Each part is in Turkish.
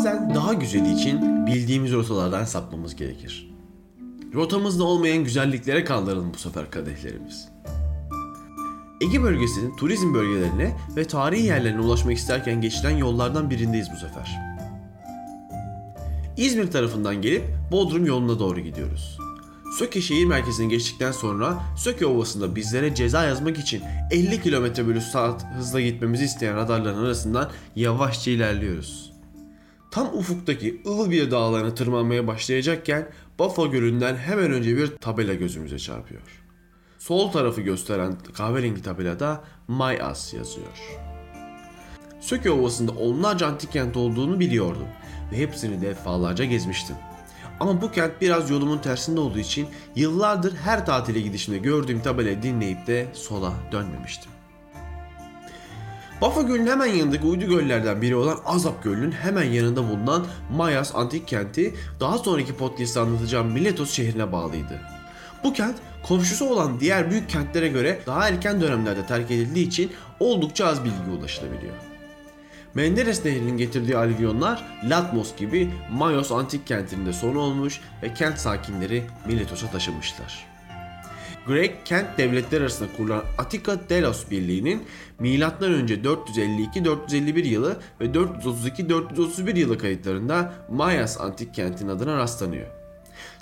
Bazen daha güzeli için bildiğimiz rotalardan sapmamız gerekir. Rotamızda olmayan güzelliklere kaldıralım bu sefer kadehlerimiz. Ege bölgesinin turizm bölgelerine ve tarihi yerlerine ulaşmak isterken geçilen yollardan birindeyiz bu sefer. İzmir tarafından gelip Bodrum yoluna doğru gidiyoruz. Söke şehir merkezine geçtikten sonra Söke Ovası'nda bizlere ceza yazmak için 50 km bölü saat hızla gitmemizi isteyen radarların arasından yavaşça ilerliyoruz. Tam ufuktaki Ilıbir dağlarına tırmanmaya başlayacakken Bafa Gölü'nden hemen önce bir tabela gözümüze çarpıyor. Sol tarafı gösteren kahverengi tabelada Mayas yazıyor. Söke Ovası'nda onlarca antik kent olduğunu biliyordum ve hepsini defalarca gezmiştim. Ama bu kent biraz yolumun tersinde olduğu için yıllardır her tatile gidişimde gördüğüm tabelayı dinleyip de sola dönmemiştim. Bafa Gölü'nün hemen yanındaki uydu göllerden biri olan Azap Gölü'nün hemen yanında bulunan Mayas antik kenti daha sonraki podcast'te anlatacağım Miletos şehrine bağlıydı. Bu kent komşusu olan diğer büyük kentlere göre daha erken dönemlerde terk edildiği için oldukça az bilgi ulaşılabiliyor. Menderes Nehri'nin getirdiği alüvyonlar Latmos gibi Mayos antik kentinde son olmuş ve kent sakinleri Miletos'a taşımışlar. Grek kent devletler arasında kurulan Attika Delos Birliği'nin M.Ö. 452-451 yılı ve 432-431 yılı kayıtlarında Mayas antik kentin adına rastlanıyor.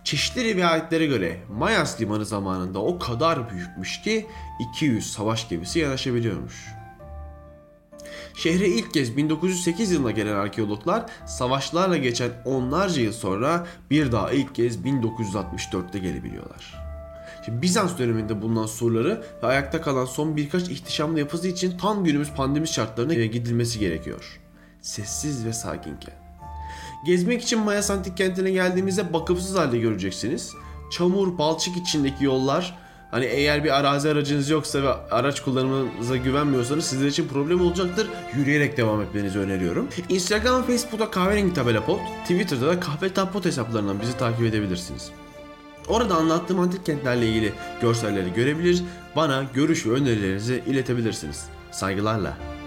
Çeşitli rivayetlere göre Mayas limanı zamanında o kadar büyükmüş ki 200 savaş gemisi yanaşabiliyormuş. Şehre ilk kez 1908 yılına gelen arkeologlar savaşlarla geçen onlarca yıl sonra bir daha ilk kez 1964'te gelebiliyorlar. Şimdi Bizans döneminde bulunan surları ve ayakta kalan son birkaç ihtişamlı yapısı için tam günümüz pandemi şartlarına gidilmesi gerekiyor. Sessiz ve sakinken. Gezmek için Mayas Antik Kenti'ne geldiğimizde bakımsız halde göreceksiniz. Çamur, balçık içindeki yollar, Hani eğer bir arazi aracınız yoksa ve araç kullanımınıza güvenmiyorsanız sizler için problem olacaktır. Yürüyerek devam etmenizi öneriyorum. Instagram Facebook'ta kahverengi tabela pot, Twitter'da da kahve tapot hesaplarından bizi takip edebilirsiniz. Orada anlattığım antik kentlerle ilgili görselleri görebilir, bana görüş ve önerilerinizi iletebilirsiniz. Saygılarla.